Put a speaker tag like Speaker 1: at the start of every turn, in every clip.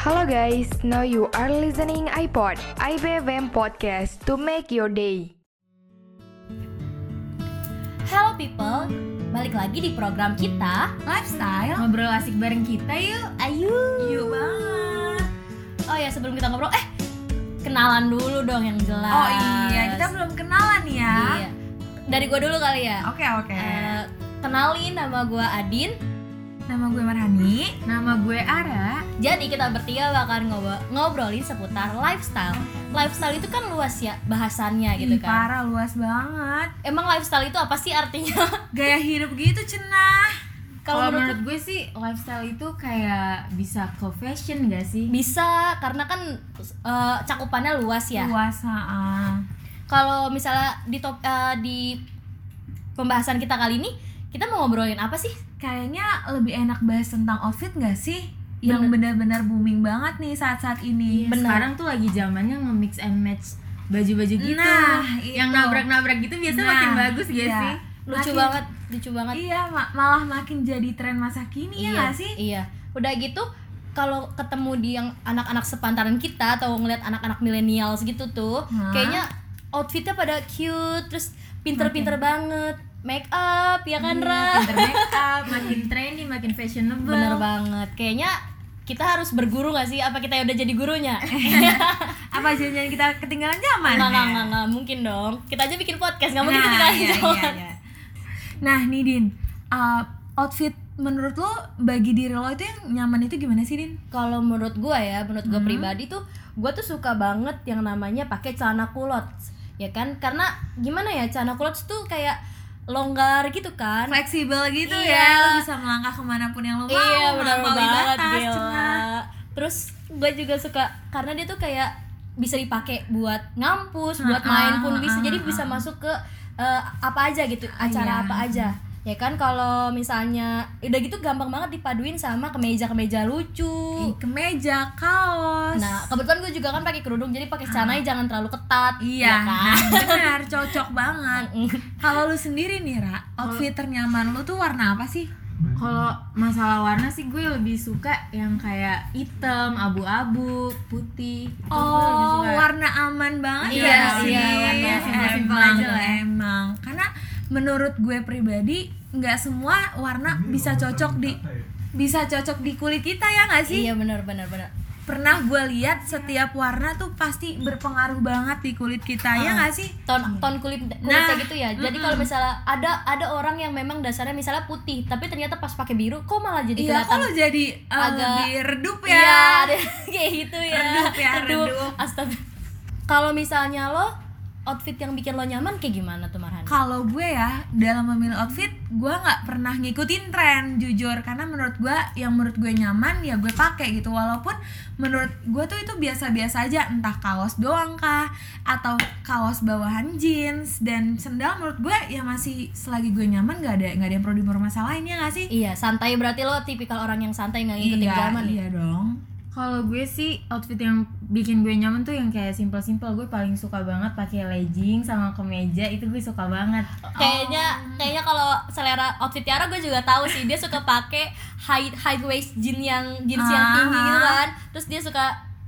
Speaker 1: Hello guys, now you are listening iPod, IBFM podcast to make your day.
Speaker 2: Hello people, balik lagi di program kita
Speaker 3: lifestyle.
Speaker 2: Ngobrol asik bareng kita yuk. Ayo
Speaker 3: yuk banget.
Speaker 2: Oh ya sebelum kita ngobrol, eh kenalan dulu dong yang jelas.
Speaker 3: Oh iya kita belum kenalan ya.
Speaker 2: Iya. Dari gua dulu kali ya.
Speaker 3: Oke oke.
Speaker 2: Eh, Kenalin nama gua Adin
Speaker 3: nama gue Marhani.
Speaker 4: Nama gue Ara.
Speaker 2: Jadi kita bertiga bakal ngobrol, ngobrolin seputar lifestyle. Lifestyle itu kan luas ya bahasannya gitu
Speaker 3: Ih,
Speaker 2: kan.
Speaker 3: parah luas banget.
Speaker 2: Emang lifestyle itu apa sih artinya?
Speaker 3: gaya hidup gitu cenah.
Speaker 2: Kalau menurut
Speaker 4: menurut gue sih lifestyle itu kayak bisa ke fashion gak sih?
Speaker 2: bisa karena kan eh, cakupannya luas ya.
Speaker 3: Luas ah
Speaker 2: kalau misalnya di top eh, di pembahasan kita kali ini kita mau ngobrolin apa sih
Speaker 3: kayaknya lebih enak bahas tentang outfit gak sih yang benar-benar booming banget nih saat-saat ini
Speaker 2: Bener.
Speaker 4: Sekarang tuh lagi zamannya nge-mix and match baju-baju gitu.
Speaker 3: Nah,
Speaker 4: yang nabrak-nabrak gitu biasa
Speaker 3: Nah,
Speaker 4: makin bagus gak
Speaker 3: iya.
Speaker 4: sih?
Speaker 2: lucu
Speaker 3: Makin-
Speaker 2: banget lucu banget
Speaker 3: iya ma- malah makin jadi tren masa kini ya gak sih
Speaker 2: iya udah gitu kalau ketemu di yang anak-anak sepantaran kita atau ngeliat anak-anak millennials gitu tuh
Speaker 3: Hah?
Speaker 2: kayaknya outfitnya pada cute terus pinter-pinter banget make up ya kan Ra?
Speaker 4: Pinter make up, makin trendy, makin fashionable.
Speaker 2: bener banget kayaknya kita harus berguru gak sih apa kita udah jadi gurunya
Speaker 3: apa jangan kita ketinggalan zaman
Speaker 2: Nggak, nggak, nggak, nggak, mungkin dong. Kita aja bikin podcast, nggak mungkin
Speaker 3: Nah,
Speaker 2: kita
Speaker 3: iya, iya, iya. Nah, nih Din, uh, outfit menurut lo bagi diri lo itu yang nyaman itu gimana sih Din?
Speaker 2: Kalau menurut gue ya, menurut gue
Speaker 3: Hmm.
Speaker 2: pribadi tuh, gue tuh suka banget yang namanya pakai celana kulot, ya kan? Karena gimana ya, celana kulot tuh kayak longgar gitu kan.
Speaker 3: Fleksibel gitu
Speaker 2: Iya.
Speaker 3: ya, lo bisa melangkah ke mana pun yang lo mau,
Speaker 2: iya, benar banget,
Speaker 3: batas,
Speaker 2: gila.
Speaker 3: cenah.
Speaker 2: Terus gue juga suka karena dia tuh kayak bisa dipakai buat ngampus, buat
Speaker 3: Ah,
Speaker 2: main
Speaker 3: ah,
Speaker 2: pun bisa.
Speaker 3: ah,
Speaker 2: Jadi bisa masuk ke eh, apa aja gitu, acara
Speaker 3: Iya.
Speaker 2: apa aja. Ya kan kalau misalnya udah gitu gampang banget dipaduin sama kemeja-kemeja lucu.
Speaker 3: Ih, kemeja, kaos.
Speaker 2: Nah, kebetulan gue juga kan pakai kerudung, jadi pakai celananya jangan terlalu ketat.
Speaker 3: iya,
Speaker 2: ya kan?
Speaker 3: benar, cocok banget. Kalau lu sendiri nih, Ra, outfit ternyaman lu tuh warna apa sih?
Speaker 4: Kalau masalah warna sih gue lebih suka yang kayak hitam, abu-abu, putih. Itu
Speaker 3: Oh, warna aman banget
Speaker 2: Iya,
Speaker 3: ya
Speaker 2: iya,
Speaker 3: sih.
Speaker 2: warna
Speaker 4: simpel-simpel
Speaker 3: Emang,
Speaker 4: aja lah.
Speaker 3: Emang, menurut gue pribadi nggak semua warna bisa cocok di bisa cocok di kulit kita ya nggak sih?
Speaker 2: Iya benar benar benar.
Speaker 3: Pernah gue lihat setiap warna tuh pasti berpengaruh banget di kulit kita ya nggak sih?
Speaker 2: Ton ton kulit kulitnya
Speaker 3: Nah,
Speaker 2: gitu ya. Jadi kalau misalnya ada ada orang yang memang dasarnya misalnya putih, tapi ternyata pas pakai biru kok malah jadi
Speaker 3: Iya, kok
Speaker 2: kelihatan
Speaker 3: lo jadi uh,
Speaker 2: agak-
Speaker 3: lebih redup ya?
Speaker 2: Iya, kayak gitu ya.
Speaker 3: Redup ya, redup.
Speaker 2: Astaga. Kalau misalnya lo outfit yang bikin lo nyaman kayak gimana tuh Marhan?
Speaker 3: Kalau gue ya dalam memilih outfit, gue nggak pernah ngikutin tren jujur karena menurut gue yang menurut gue nyaman ya gue pakai gitu walaupun menurut gue tuh itu biasa-biasa aja entah kaos doang kah atau kaos bawahan jeans dan sendal menurut gue ya masih selagi gue nyaman nggak ada nggak ada yang perlu dipermasalahin ya nggak sih?
Speaker 2: Iya, santai berarti lo tipikal orang yang santai nggak ngikutin
Speaker 3: iya,
Speaker 2: zaman ya?
Speaker 3: iya dong.
Speaker 4: Kalau gue sih outfit yang bikin gue nyaman tuh yang kayak simple-simple. Gue paling suka banget pakai legging sama kemeja. Itu gue suka banget.
Speaker 2: kayaknya kayaknya kalau selera outfit Tiara gue juga tahu sih. Dia suka pakai high high waist jeans yang jeans yang
Speaker 3: Ah.
Speaker 2: tinggi gitu kan. Terus dia suka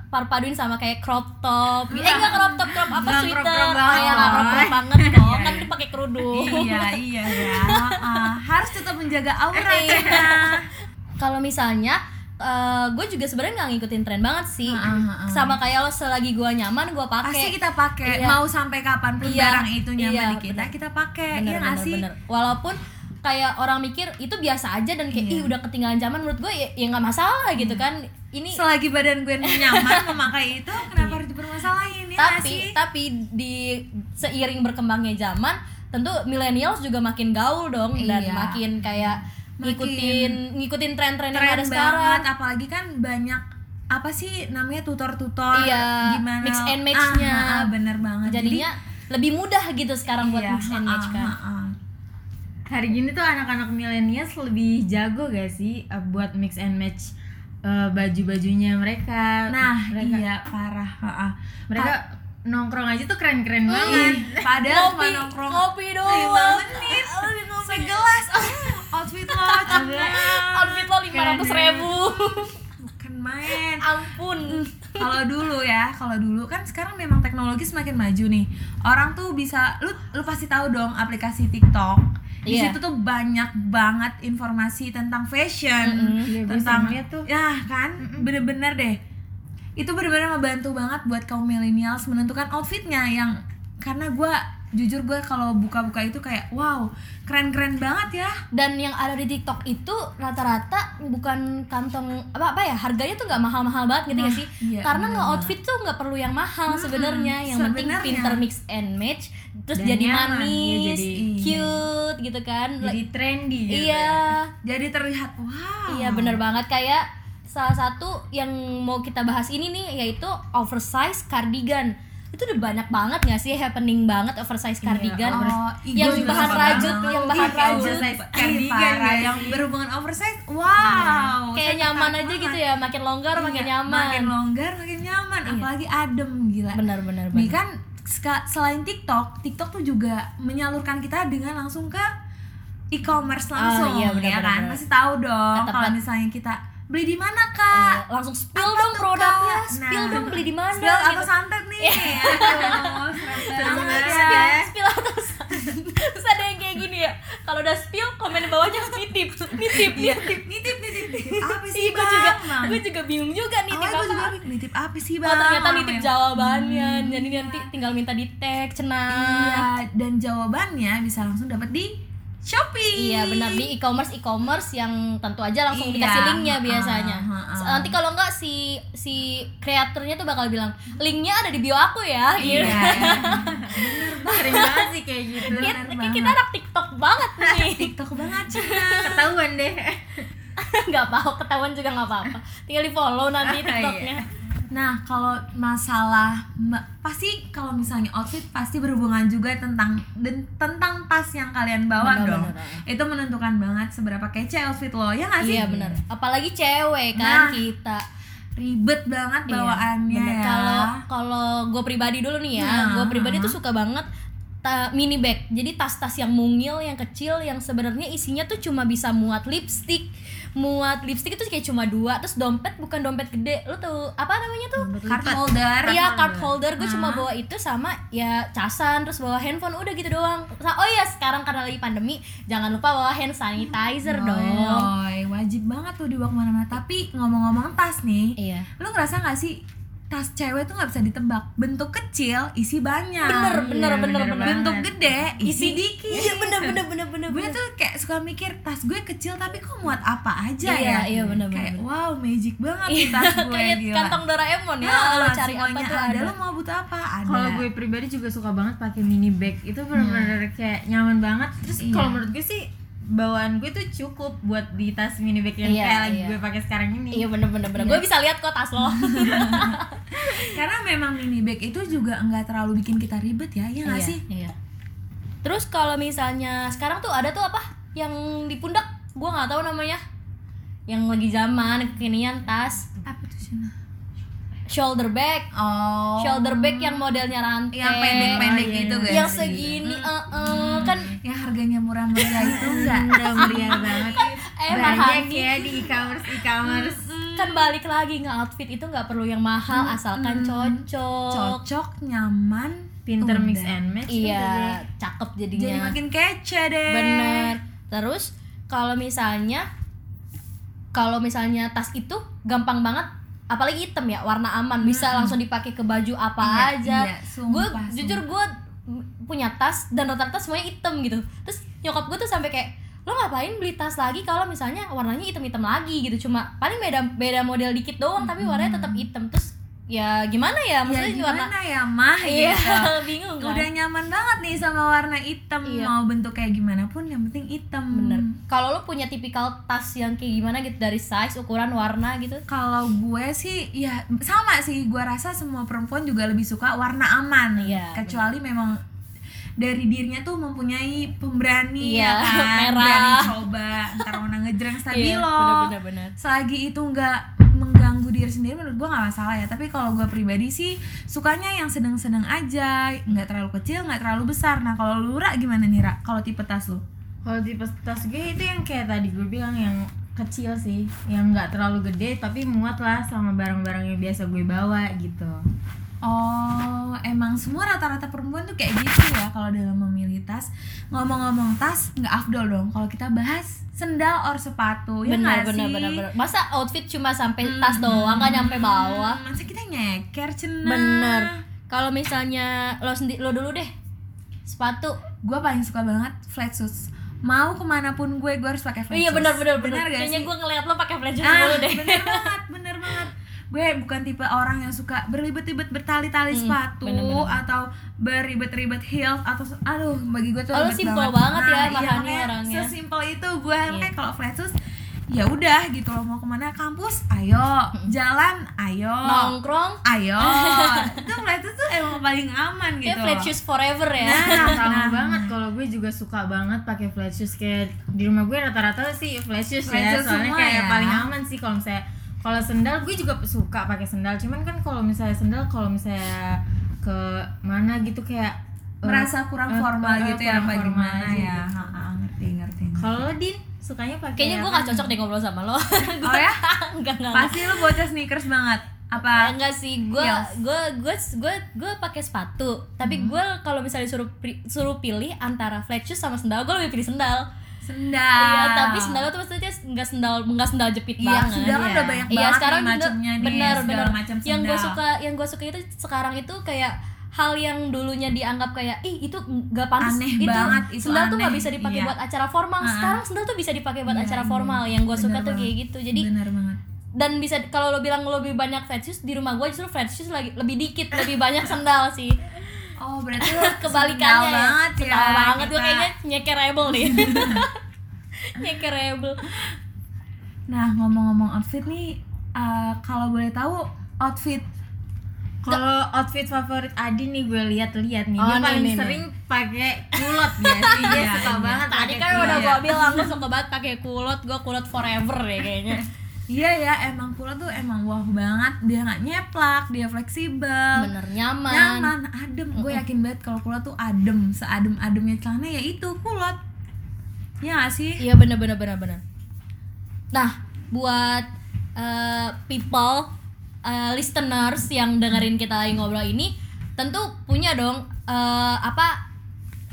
Speaker 2: parpaduin sama kayak crop top. Eh enggak crop top crop apa sweater?
Speaker 3: crop-crop
Speaker 2: oh
Speaker 3: banget,
Speaker 2: ya nggak crop crop banget dong. Kan dia pakai kerudung.
Speaker 3: Iya iya ya Ah, harus tetap menjaga aura
Speaker 2: Iya.
Speaker 3: ya.
Speaker 2: kalau misalnya eh, gue juga sebenarnya nggak ngikutin tren banget sih
Speaker 3: Ah, ah, ah.
Speaker 2: sama kayak lo selagi gue nyaman gue pakai
Speaker 3: pasti kita pakai
Speaker 2: Iya.
Speaker 3: mau sampai kapan pun
Speaker 2: Iya,
Speaker 3: barang itu nyaman
Speaker 2: iya,
Speaker 3: di kita
Speaker 2: bener.
Speaker 3: kita pakai iya nggak sih
Speaker 2: bener. walaupun kayak orang mikir itu biasa aja dan kayak
Speaker 3: Iya.
Speaker 2: ih udah ketinggalan zaman menurut gue ya ya nggak masalah gitu kan ini
Speaker 3: selagi badan gue nyaman memakai itu kenapa harus dipermasalahin ya
Speaker 2: tapi
Speaker 3: sih
Speaker 2: tapi di seiring berkembangnya zaman tentu millennials juga makin gaul dong dan
Speaker 3: Iya.
Speaker 2: makin kayak
Speaker 3: Makin
Speaker 2: ngikutin ngikutin tren-tren yang ada
Speaker 3: banget
Speaker 2: sekarang
Speaker 3: apalagi kan banyak apa sih namanya tutor-tutor
Speaker 2: Iya,
Speaker 3: gimana
Speaker 2: mix and match-nya.
Speaker 3: ah, ah, ah, bener banget
Speaker 2: jadinya lebih mudah gitu sekarang buat
Speaker 3: iya,
Speaker 2: mix and
Speaker 3: ah,
Speaker 2: match kan
Speaker 3: ah, ah.
Speaker 4: Hari gini tuh anak-anak milenials lebih jago gak sih uh, buat mix and match uh, baju-bajunya mereka.
Speaker 3: nah
Speaker 4: mereka,
Speaker 3: iya parah ah, ah.
Speaker 4: mereka nongkrong aja tuh keren-keren banget.
Speaker 3: Padahal
Speaker 2: ngopi
Speaker 3: nongkrong lima
Speaker 2: doang
Speaker 3: menit segelas oh, outfit lo
Speaker 2: outfit lo lima ratus ribu.
Speaker 3: Bukan main.
Speaker 2: Ampun.
Speaker 3: Kalau dulu ya kalau dulu kan sekarang memang teknologi semakin maju nih. Orang tuh bisa lu lu pasti tahu dong aplikasi TikTok. Di
Speaker 2: Iya.
Speaker 3: situ tuh banyak banget informasi tentang fashion.
Speaker 4: Iya, gue
Speaker 3: tentang
Speaker 4: liat tuh.
Speaker 3: ya kan? Bener-bener deh. Itu bener-bener ngebantu banget buat kaum millennials menentukan outfitnya yang karena gue jujur gue kalau buka-buka itu kayak wow keren-keren banget ya.
Speaker 2: Dan yang ada di TikTok itu rata-rata bukan kantong apa apa ya harganya tuh nggak mahal-mahal banget gitu
Speaker 3: Nah,
Speaker 2: gak sih?
Speaker 3: iya,
Speaker 2: karena nge outfit tuh nggak perlu yang mahal sebenarnya. Yang penting
Speaker 3: sebenarnya.
Speaker 2: pinter mix and match terus
Speaker 4: Dan
Speaker 2: jadi
Speaker 4: nyaman,
Speaker 2: manis
Speaker 4: iya, jadi-
Speaker 2: cute gitu kan.
Speaker 4: Jadi trendy gitu.
Speaker 2: iya.
Speaker 3: jadi terlihat wow.
Speaker 2: Iya bener banget. Kayak salah satu yang mau kita bahas ini nih yaitu oversize cardigan itu udah banyak banget gak sih happening banget oversize cardigan?
Speaker 3: Oh, ih,
Speaker 2: yang bahan rajut
Speaker 3: banget.
Speaker 2: yang bahan rajut.
Speaker 4: cardigan gak
Speaker 3: yang berhubungan oversize wow.
Speaker 2: Kayak
Speaker 3: saya
Speaker 2: nyaman aja
Speaker 3: banget.
Speaker 2: gitu ya makin longgar makin
Speaker 3: Iya,
Speaker 2: nyaman.
Speaker 3: makin longgar makin nyaman. Apalagi adem gila.
Speaker 2: Benar-benar
Speaker 3: nih kan selain TikTok TikTok tuh juga menyalurkan kita dengan langsung ke e-commerce langsung
Speaker 2: iya, benar,
Speaker 3: ya kan? pasti tahu dong kalau misalnya kita beli di mana kak?
Speaker 2: Langsung spill
Speaker 3: Apa
Speaker 2: dong produknya.
Speaker 3: Kak?
Speaker 2: spill
Speaker 3: Nah.
Speaker 2: dong beli di mana
Speaker 3: Spill atau
Speaker 2: gitu.
Speaker 3: santet nih. Aduh serem banget
Speaker 2: spill, spill atau terus ada yang kayak gini ya. Kalau udah spill komen bawahnya nitip nitip.
Speaker 3: Iya,
Speaker 2: nitip
Speaker 3: nitip nitip. Nitip apa sih
Speaker 2: gue juga
Speaker 3: bang?
Speaker 2: gue juga bingung juga nitip
Speaker 3: Awalnya gue juga
Speaker 2: apa
Speaker 3: nitip apa sih
Speaker 2: Oh
Speaker 3: bang?
Speaker 2: ternyata nitip jawabannya jadi nanti tinggal minta di tag cenah.
Speaker 3: Iya, dan jawabannya bisa langsung dapat di Shopee.
Speaker 2: Iya benar di e-commerce e-commerce yang tentu aja langsung
Speaker 3: Iya,
Speaker 2: dikasih linknya biasanya.
Speaker 3: ha-ha.
Speaker 2: Nanti kalau enggak si si kreatornya tuh bakal bilang linknya ada di bio aku ya.
Speaker 3: Iya,
Speaker 2: Gitu.
Speaker 3: iya.
Speaker 4: Sering banget sih kayak gitu.
Speaker 3: Bener banget.
Speaker 2: kita anak TikTok banget nih.
Speaker 3: TikTok banget Cina.
Speaker 4: Ketahuan deh.
Speaker 2: Nggak apa ketahuan juga nggak apa-apa. Tinggal di follow nanti
Speaker 3: Iya.
Speaker 2: TikToknya.
Speaker 3: Nah, kalau masalah ma- pasti kalau misalnya outfit pasti berhubungan juga tentang dan tentang tas yang kalian bawa
Speaker 2: Bener,
Speaker 3: dong.
Speaker 2: bener.
Speaker 3: Itu menentukan banget seberapa kece outfit lo ya nggak sih?
Speaker 2: Iya benar. Apalagi cewek
Speaker 3: Nah,
Speaker 2: kan kita.
Speaker 3: Ribet banget
Speaker 2: Iya,
Speaker 3: bawaannya
Speaker 2: bener.
Speaker 3: ya.
Speaker 2: Kalau kalau gue pribadi dulu nih ya,
Speaker 3: Nah,
Speaker 2: gue pribadi
Speaker 3: uh-huh.
Speaker 2: tuh suka banget ta- mini bag. Jadi tas-tas yang mungil, yang kecil, yang sebenarnya isinya tuh cuma bisa muat lipstick, muat lipstick itu kayak cuma dua. Terus dompet bukan dompet gede, lu tuh apa namanya tuh?
Speaker 3: card holder.
Speaker 2: Iya card holder, gue cuma
Speaker 3: Hah?
Speaker 2: bawa itu sama ya casan, terus bawa handphone, udah gitu doang. Oh iya sekarang karena lagi pandemi, jangan lupa bawa hand sanitizer
Speaker 3: Yoi,
Speaker 2: dong.
Speaker 3: wajib banget tuh dibawa ke mana-mana. Tapi ngomong-ngomong tas nih,
Speaker 2: Iya.
Speaker 3: lu ngerasa gak sih tas cewek tuh nggak bisa ditebak bentuk kecil isi banyak
Speaker 2: Bener, bener,
Speaker 4: Iya,
Speaker 2: bener,
Speaker 4: bener
Speaker 2: bener.
Speaker 3: bentuk gede isi,
Speaker 2: Isi-
Speaker 3: dikit
Speaker 2: Iya bener bener bener bener.
Speaker 3: gue
Speaker 2: bener.
Speaker 3: tuh kayak suka mikir tas gue kecil tapi kok muat apa aja
Speaker 2: Iya,
Speaker 3: ya
Speaker 2: iya, bener, bener,
Speaker 3: kayak
Speaker 2: bener.
Speaker 3: wow magic banget nih
Speaker 2: Iya,
Speaker 3: tas gue
Speaker 2: kayak
Speaker 3: gila
Speaker 2: kantong Doraemon ya.
Speaker 3: Nah,
Speaker 2: lo cari apa tuh
Speaker 3: ada.
Speaker 2: ada.
Speaker 3: lo mau butuh apa ada
Speaker 4: Kalau gue pribadi juga suka banget pakai mini bag. Itu benar-benar kayak nyaman banget. Terus
Speaker 3: Iya.
Speaker 4: kalau menurut gue sih bawaan gue tuh cukup buat di tas mini bag yang
Speaker 2: Iya,
Speaker 4: kayak lagi
Speaker 2: iya.
Speaker 4: gue pakai sekarang ini.
Speaker 2: Iya bener bener bener. Gue bisa lihat kok tas lo.
Speaker 3: karena memang mini bag itu juga nggak terlalu bikin kita ribet ya ya nggak
Speaker 2: Iya,
Speaker 3: sih
Speaker 2: Iya. Terus kalau misalnya sekarang tuh ada tuh apa yang di pundak? Gue nggak tahu namanya. Yang lagi zaman kekinian tas
Speaker 3: apa tuh Shina?
Speaker 2: shoulder bag.
Speaker 3: oh
Speaker 2: Shoulder bag yang modelnya rantai.
Speaker 3: yang pendek-pendek
Speaker 4: Oh, iya,
Speaker 3: gitu
Speaker 4: iya.
Speaker 3: guys
Speaker 2: Yang segini, eh, eh, kan
Speaker 3: yang harganya murah-murah itu enggak
Speaker 4: Udah meriah banget.
Speaker 2: eh
Speaker 4: Banyak ya di e-commerce e-commerce.
Speaker 2: kan balik lagi nge outfit itu nggak perlu yang mahal asalkan cocok.
Speaker 3: cocok nyaman
Speaker 4: Pinter
Speaker 3: udah.
Speaker 4: mix and match.
Speaker 2: Iya,
Speaker 4: deh.
Speaker 2: cakep
Speaker 3: jadi
Speaker 2: jadinya.
Speaker 3: makin kece deh
Speaker 2: Bener. Terus kalau misalnya kalau misalnya tas itu gampang banget apalagi hitam ya warna aman bisa langsung dipakai ke baju apa
Speaker 3: Iya,
Speaker 2: aja.
Speaker 3: iya,
Speaker 2: gue
Speaker 3: sumpah,
Speaker 2: jujur gue punya tas dan rata-rata semuanya hitam gitu. Terus nyokap gue tuh sampai kayak lo ngapain beli tas lagi kalau misalnya warnanya hitam-hitam lagi gitu cuma paling beda beda model dikit doang tapi warnanya tetap hitam terus ya gimana ya?
Speaker 3: Ya
Speaker 2: maksudnya warna
Speaker 3: gimana ya mah?
Speaker 2: Iya
Speaker 3: gitu.
Speaker 2: bingung kan?
Speaker 3: Udah nyaman banget nih sama warna hitam.
Speaker 2: Iya.
Speaker 3: mau bentuk kayak gimana pun yang penting hitam.
Speaker 2: Bener. Kalau lo punya tipikal tas yang kayak gimana gitu dari size ukuran warna gitu?
Speaker 3: Kalau gue sih ya sama sih. Gue rasa semua perempuan juga lebih suka warna aman.
Speaker 2: Iya,
Speaker 3: kecuali memang dari dirinya tuh mempunyai pemberani
Speaker 2: Iya,
Speaker 3: ya kan?
Speaker 2: merah.
Speaker 3: berani coba. Ntar warna ngejreng
Speaker 2: Iya,
Speaker 3: stabilo
Speaker 2: bener-bener bener.
Speaker 3: selagi itu nggak mengganggu diri sendiri menurut gue nggak masalah ya. Tapi kalau gue pribadi sih sukanya yang sedang-sedang aja. Nggak terlalu kecil nggak terlalu besar. Nah kalau lu Ra, gimana nih Ra? kalau tipe tas lu?
Speaker 4: Kalau tipe tas gue itu yang kayak tadi gue bilang yang kecil sih. Yang nggak terlalu gede tapi muat lah sama barang-barang yang biasa gue bawa gitu.
Speaker 3: Oh, emang semua rata-rata perempuan tuh kayak gitu ya kalau dalam memilih tas. Ngomong-ngomong tas, nggak afdol dong kalau kita bahas sendal or sepatu, ya
Speaker 2: benar benar
Speaker 3: sih?
Speaker 2: benar benar masa outfit cuma sampai tas doang nggak nyampe bawah
Speaker 3: Hmm, masa kita nyeker cenah?
Speaker 2: bener kalau misalnya lo sendiri lo dulu deh sepatu
Speaker 3: Gue paling suka banget flat shoes. Mau ke mana pun gue, gue harus pakai flat
Speaker 2: iya
Speaker 3: shoes.
Speaker 2: benar benar benar
Speaker 3: gak
Speaker 2: kayaknya gue ngeliat lo pakai flat shoes
Speaker 3: ah,
Speaker 2: dulu deh
Speaker 3: bener banget, bener. Gue bukan tipe orang yang suka berlibat-libat bertali-tali
Speaker 2: Hmm,
Speaker 3: sepatu
Speaker 2: bener, bener.
Speaker 3: atau berribet-ribet heels atau aduh bagi gue tuh
Speaker 2: Oh, simple banget. ya,
Speaker 3: Nah, iya,
Speaker 2: Mahani
Speaker 3: makanya
Speaker 2: orangnya.
Speaker 3: Sesimpel itu gue
Speaker 2: Iya.
Speaker 3: kayak kalau flat shoes ya udah gitu loh mau ke mana kampus ayo. Jalan ayo.
Speaker 2: Nongkrong.
Speaker 3: Ayo. Itu flat shoes tuh emang paling aman gitu
Speaker 2: kayak flat shoes forever ya.
Speaker 3: Nah,
Speaker 4: sama
Speaker 3: nah.
Speaker 4: banget. Kalau gue juga suka banget pakai flat shoes. Kayak di rumah gue rata-rata sih flat shoes
Speaker 3: Flat
Speaker 4: ya
Speaker 3: shoes
Speaker 4: soalnya
Speaker 3: semua
Speaker 4: kayak
Speaker 3: ya.
Speaker 4: paling aman sih kalau misalnya kalau sendal gue juga suka pakai sendal. Cuman kan kalau misalnya sendal kalau misalnya ke mana gitu kayak eh,
Speaker 3: merasa kurang
Speaker 4: eh,
Speaker 3: formal
Speaker 4: eh,
Speaker 3: gitu ya
Speaker 4: kurang
Speaker 3: apa
Speaker 4: formal
Speaker 3: gimana ya?
Speaker 4: Gitu.
Speaker 3: Ha, ha, ngerti ngerti ngerti.
Speaker 4: kalau lo din sukanya pakai
Speaker 2: kayaknya gue gak cocok deh ngobrol sama lo.
Speaker 3: Oh ya?
Speaker 2: Enggak enggak
Speaker 3: pasti lu bocah sneakers banget. Apa?
Speaker 2: Enggak sih gue gue gue gue gue pakai sepatu. Tapi gue kalau misalnya suruh suruh pilih antara flat shoes sama sendal gue lebih pilih sendal
Speaker 3: sendal
Speaker 2: iya tapi sendal tuh maksudnya enggak sendal enggak sendal jepit
Speaker 3: Iya,
Speaker 2: banget
Speaker 3: sendal kan
Speaker 4: iya.
Speaker 3: udah banyak
Speaker 2: Iya
Speaker 3: banget
Speaker 2: sekarang
Speaker 3: macamnya segala
Speaker 2: benar.
Speaker 3: macam
Speaker 2: Yang gue suka yang gue suka itu sekarang itu kayak hal yang dulunya dianggap kayak ih itu nggak pantas
Speaker 3: Aneh
Speaker 2: itu
Speaker 3: banget, itu
Speaker 2: sendal tuh nggak
Speaker 3: aneh.
Speaker 2: bisa dipakai
Speaker 3: Iya.
Speaker 2: buat acara formal sekarang sendal tuh bisa dipakai buat
Speaker 3: Iya,
Speaker 2: acara
Speaker 3: iya.
Speaker 2: formal yang gue suka
Speaker 3: Bener
Speaker 2: tuh kayak gitu jadi
Speaker 3: benar banget
Speaker 2: dan bisa kalau lo bilang lo lebih banyak flat shoes di rumah gue justru flat shoes lagi lebih dikit lebih banyak sendal sih
Speaker 3: oh berarti lu
Speaker 2: kebalikannya
Speaker 3: sendal banget ya
Speaker 2: Sendal banget gue kayaknya nyekerable nih. Nyekerable.
Speaker 3: Nah ngomong-ngomong outfit nih eh, kalau boleh tahu outfit.
Speaker 4: Kalau outfit favorit Adi nih gue lihat-lihat nih.
Speaker 2: Oh,
Speaker 4: dia
Speaker 2: nih,
Speaker 4: paling
Speaker 2: nih,
Speaker 4: sering pakai kulot ya sih. Dia
Speaker 3: Iya,
Speaker 4: suka
Speaker 3: iya.
Speaker 4: banget
Speaker 2: tadi kan
Speaker 4: kulot.
Speaker 2: udah gue bilang gue suka banget pakai kulot gue kulot forever ya kayaknya
Speaker 3: Iya ya, emang kulot tuh emang wow banget. Dia nggak nyeplak, dia fleksibel,
Speaker 2: bener nyaman,
Speaker 3: nyaman, adem. Gue yakin banget kalau kulot tuh adem, seadem-ademnya celana ya itu kulot. Ya nggak sih?
Speaker 2: iya bener bener bener bener nah buat eh, people eh, listeners yang dengerin kita lagi ngobrol ini tentu punya dong eh, apa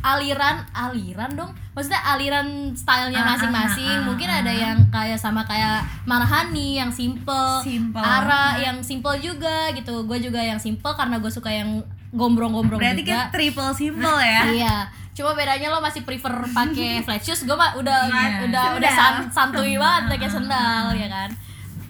Speaker 2: aliran aliran dong maksudnya aliran stylenya
Speaker 3: Ah, ah,
Speaker 2: masing-masing
Speaker 3: ah, ah,
Speaker 2: mungkin ada yang kayak sama kayak Marhani yang simple,
Speaker 3: Simple.
Speaker 2: Ara yang simple juga gitu gue juga yang simple karena gue suka yang gombrong-gombrong
Speaker 3: Berarti
Speaker 2: juga
Speaker 3: kan triple simple ya.
Speaker 2: Iya. Cuma bedanya lo masih prefer pakai flat shoes, gue mah udah
Speaker 3: Iya.
Speaker 2: udah udah
Speaker 3: Sendal.
Speaker 2: san- santuy banget pakai sendal ya kan.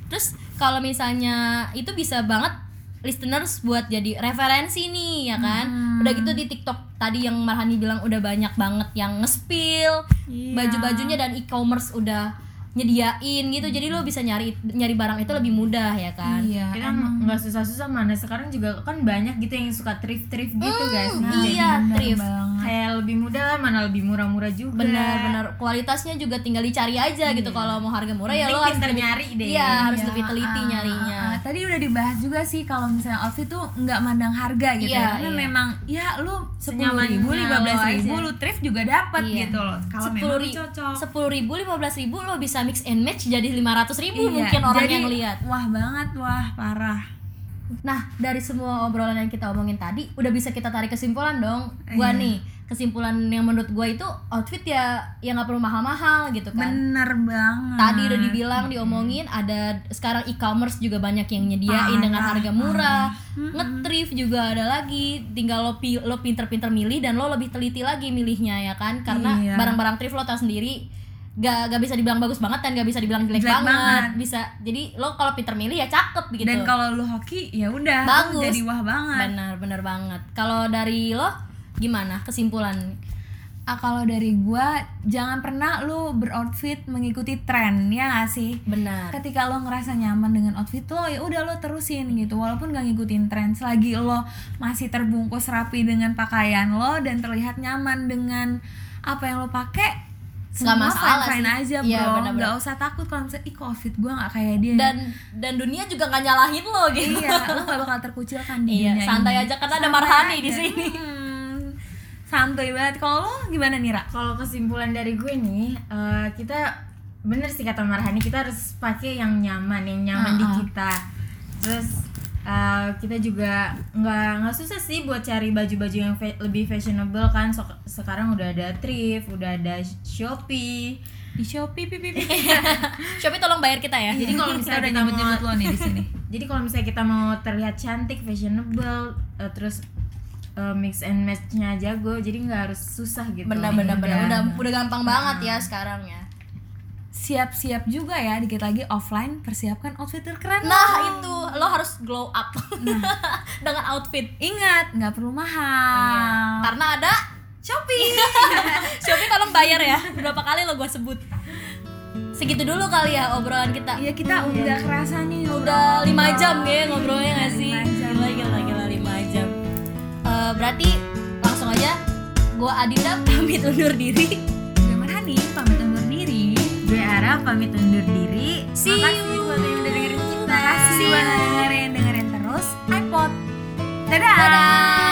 Speaker 2: Terus kalau misalnya itu bisa banget listeners buat jadi referensi nih ya kan.
Speaker 3: Hmm.
Speaker 2: Udah gitu di TikTok tadi yang Marhani bilang udah banyak banget yang nge-spill
Speaker 3: Iya.
Speaker 2: baju-bajunya dan e-commerce udah nyediain gitu. Jadi lo bisa nyari nyari barang itu lebih mudah ya kan.
Speaker 3: Iya,
Speaker 4: Kita
Speaker 3: emang.
Speaker 4: nggak susah-susah mana sekarang juga kan banyak gitu yang suka thrift-thrift gitu guys.
Speaker 2: Nah, iya, thrift.
Speaker 3: Banget.
Speaker 4: kayak lebih mudah lah mana lebih murah-murah juga.
Speaker 2: benar-benar kualitasnya juga tinggal dicari aja gitu kalau mau harga murah ya
Speaker 4: Penting
Speaker 2: lo harus lebih-
Speaker 4: nyari deh.
Speaker 2: iya harus
Speaker 3: Iya,
Speaker 2: lebih teliti
Speaker 3: ah,
Speaker 2: nyarinya
Speaker 3: ah, ah. tadi udah dibahas juga sih kalau misalnya outfit tuh nggak mandang harga gitu
Speaker 2: Iya,
Speaker 3: ya karena
Speaker 2: iya.
Speaker 3: memang ya lu sepuluh ribu lima belas ribu lu thrift juga dapat
Speaker 2: Iya.
Speaker 3: gitu loh kalau memang cocok
Speaker 2: sepuluh ribu lima belas ribu lo bisa mix and match jadi lima ratus ribu
Speaker 3: Iya,
Speaker 2: mungkin orang
Speaker 3: jadi,
Speaker 2: yang lihat
Speaker 3: wah banget wah parah
Speaker 2: nah dari semua obrolan yang kita omongin tadi udah bisa kita tarik kesimpulan dong gua
Speaker 3: Iya.
Speaker 2: nih kesimpulan yang menurut gua itu outfit ya yang nggak perlu mahal-mahal gitu kan
Speaker 3: bener banget
Speaker 2: Tadi udah dibilang diomongin ada sekarang e-commerce juga banyak yang nyediain
Speaker 3: Parah,
Speaker 2: dengan harga murah.
Speaker 3: parah.
Speaker 2: Nge-thrift juga ada lagi. Tinggal lo pi- lo pinter-pinter milih dan lo lebih teliti lagi milihnya ya kan. Karena
Speaker 3: Iya.
Speaker 2: barang-barang thrift lo tau sendiri gak, gak bisa dibilang bagus banget dan gak bisa dibilang jelek,
Speaker 3: Jelek
Speaker 2: banget.
Speaker 3: banget.
Speaker 2: Bisa. Jadi lo kalau pinter milih ya cakep gitu.
Speaker 3: dan kalau lu hoki ya udah
Speaker 2: Bagus.
Speaker 3: jadi wah banget
Speaker 2: benar benar banget. Kalau dari lo gimana kesimpulan?
Speaker 3: ah, kalau dari gua jangan pernah lu beroutfit mengikuti tren ya gak sih
Speaker 2: Benar.
Speaker 3: ketika lo ngerasa nyaman dengan outfit lo ya udah lo terusin gitu walaupun gak ngikutin tren selagi lo masih terbungkus rapi dengan pakaian lo dan terlihat nyaman dengan apa yang lo pakai semua
Speaker 2: masalah
Speaker 3: fine, fine
Speaker 2: sih.
Speaker 3: aja bro
Speaker 2: Iya, bener-bener.
Speaker 3: nggak usah takut kalau misalnya ih outfit gue nggak kayak dia
Speaker 2: Dan dan dunia juga nggak nyalahin lo gitu.
Speaker 3: iya lo gak bakal terkucilkan di
Speaker 2: Iya,
Speaker 3: dunia
Speaker 2: santai
Speaker 3: ini.
Speaker 2: aja karena ada
Speaker 3: Santai
Speaker 2: Marhani di
Speaker 3: aja.
Speaker 2: sini.
Speaker 3: Hmm, santuy banget kalau lo gimana nih Ra?
Speaker 4: Kalau kesimpulan dari gue nih, eh, kita bener sih kata Marhani kita harus pakai yang nyaman yang nyaman di
Speaker 3: Ah, ah.
Speaker 4: kita terus uh, kita juga nggak nggak susah sih buat cari baju-baju yang fa- lebih fashionable kan. So- sekarang udah ada thrift udah ada shopee.
Speaker 3: Di Shopee pipi pipi.
Speaker 2: Shopee tolong bayar kita ya.
Speaker 4: Jadi kalau
Speaker 3: Kita
Speaker 4: misalnya
Speaker 3: udah
Speaker 4: kita mau
Speaker 3: nyebut-nyebut lo nih di sini.
Speaker 4: jadi kalau misalnya kita mau terlihat cantik fashionable uh, terus uh, mix and matchnya jago jadi nggak harus susah gitu.
Speaker 2: Bener bener bener
Speaker 3: Udah.
Speaker 2: udah udah gampang banget ya sekarang ya
Speaker 3: Siap-siap juga ya dikit lagi offline persiapkan outfit terkeren. lo.
Speaker 2: nah itu. Lo harus glow up. Dengan outfit.
Speaker 3: Ingat, nggak perlu mahal.
Speaker 2: karena ada Shopee. Shopee tolong bayar ya. Berapa kali lo gue sebut? Segitu dulu kali ya obrolan kita.
Speaker 3: Iya kita udah kerasa nih
Speaker 2: udah lima jam ya ngobrolnya nggak sih? Gila gila gila lima jam. Eh, berarti langsung aja gue Adinda pamit undur diri.
Speaker 3: Gue Marhani pamit undur diri.
Speaker 4: Gue Ara pamit undur diri
Speaker 2: See
Speaker 4: makasih
Speaker 2: you.
Speaker 4: buat yang udah dengerin kita
Speaker 3: Terima kasih buat yang dengerin dengerin terus iPod. Dadah.
Speaker 2: dadah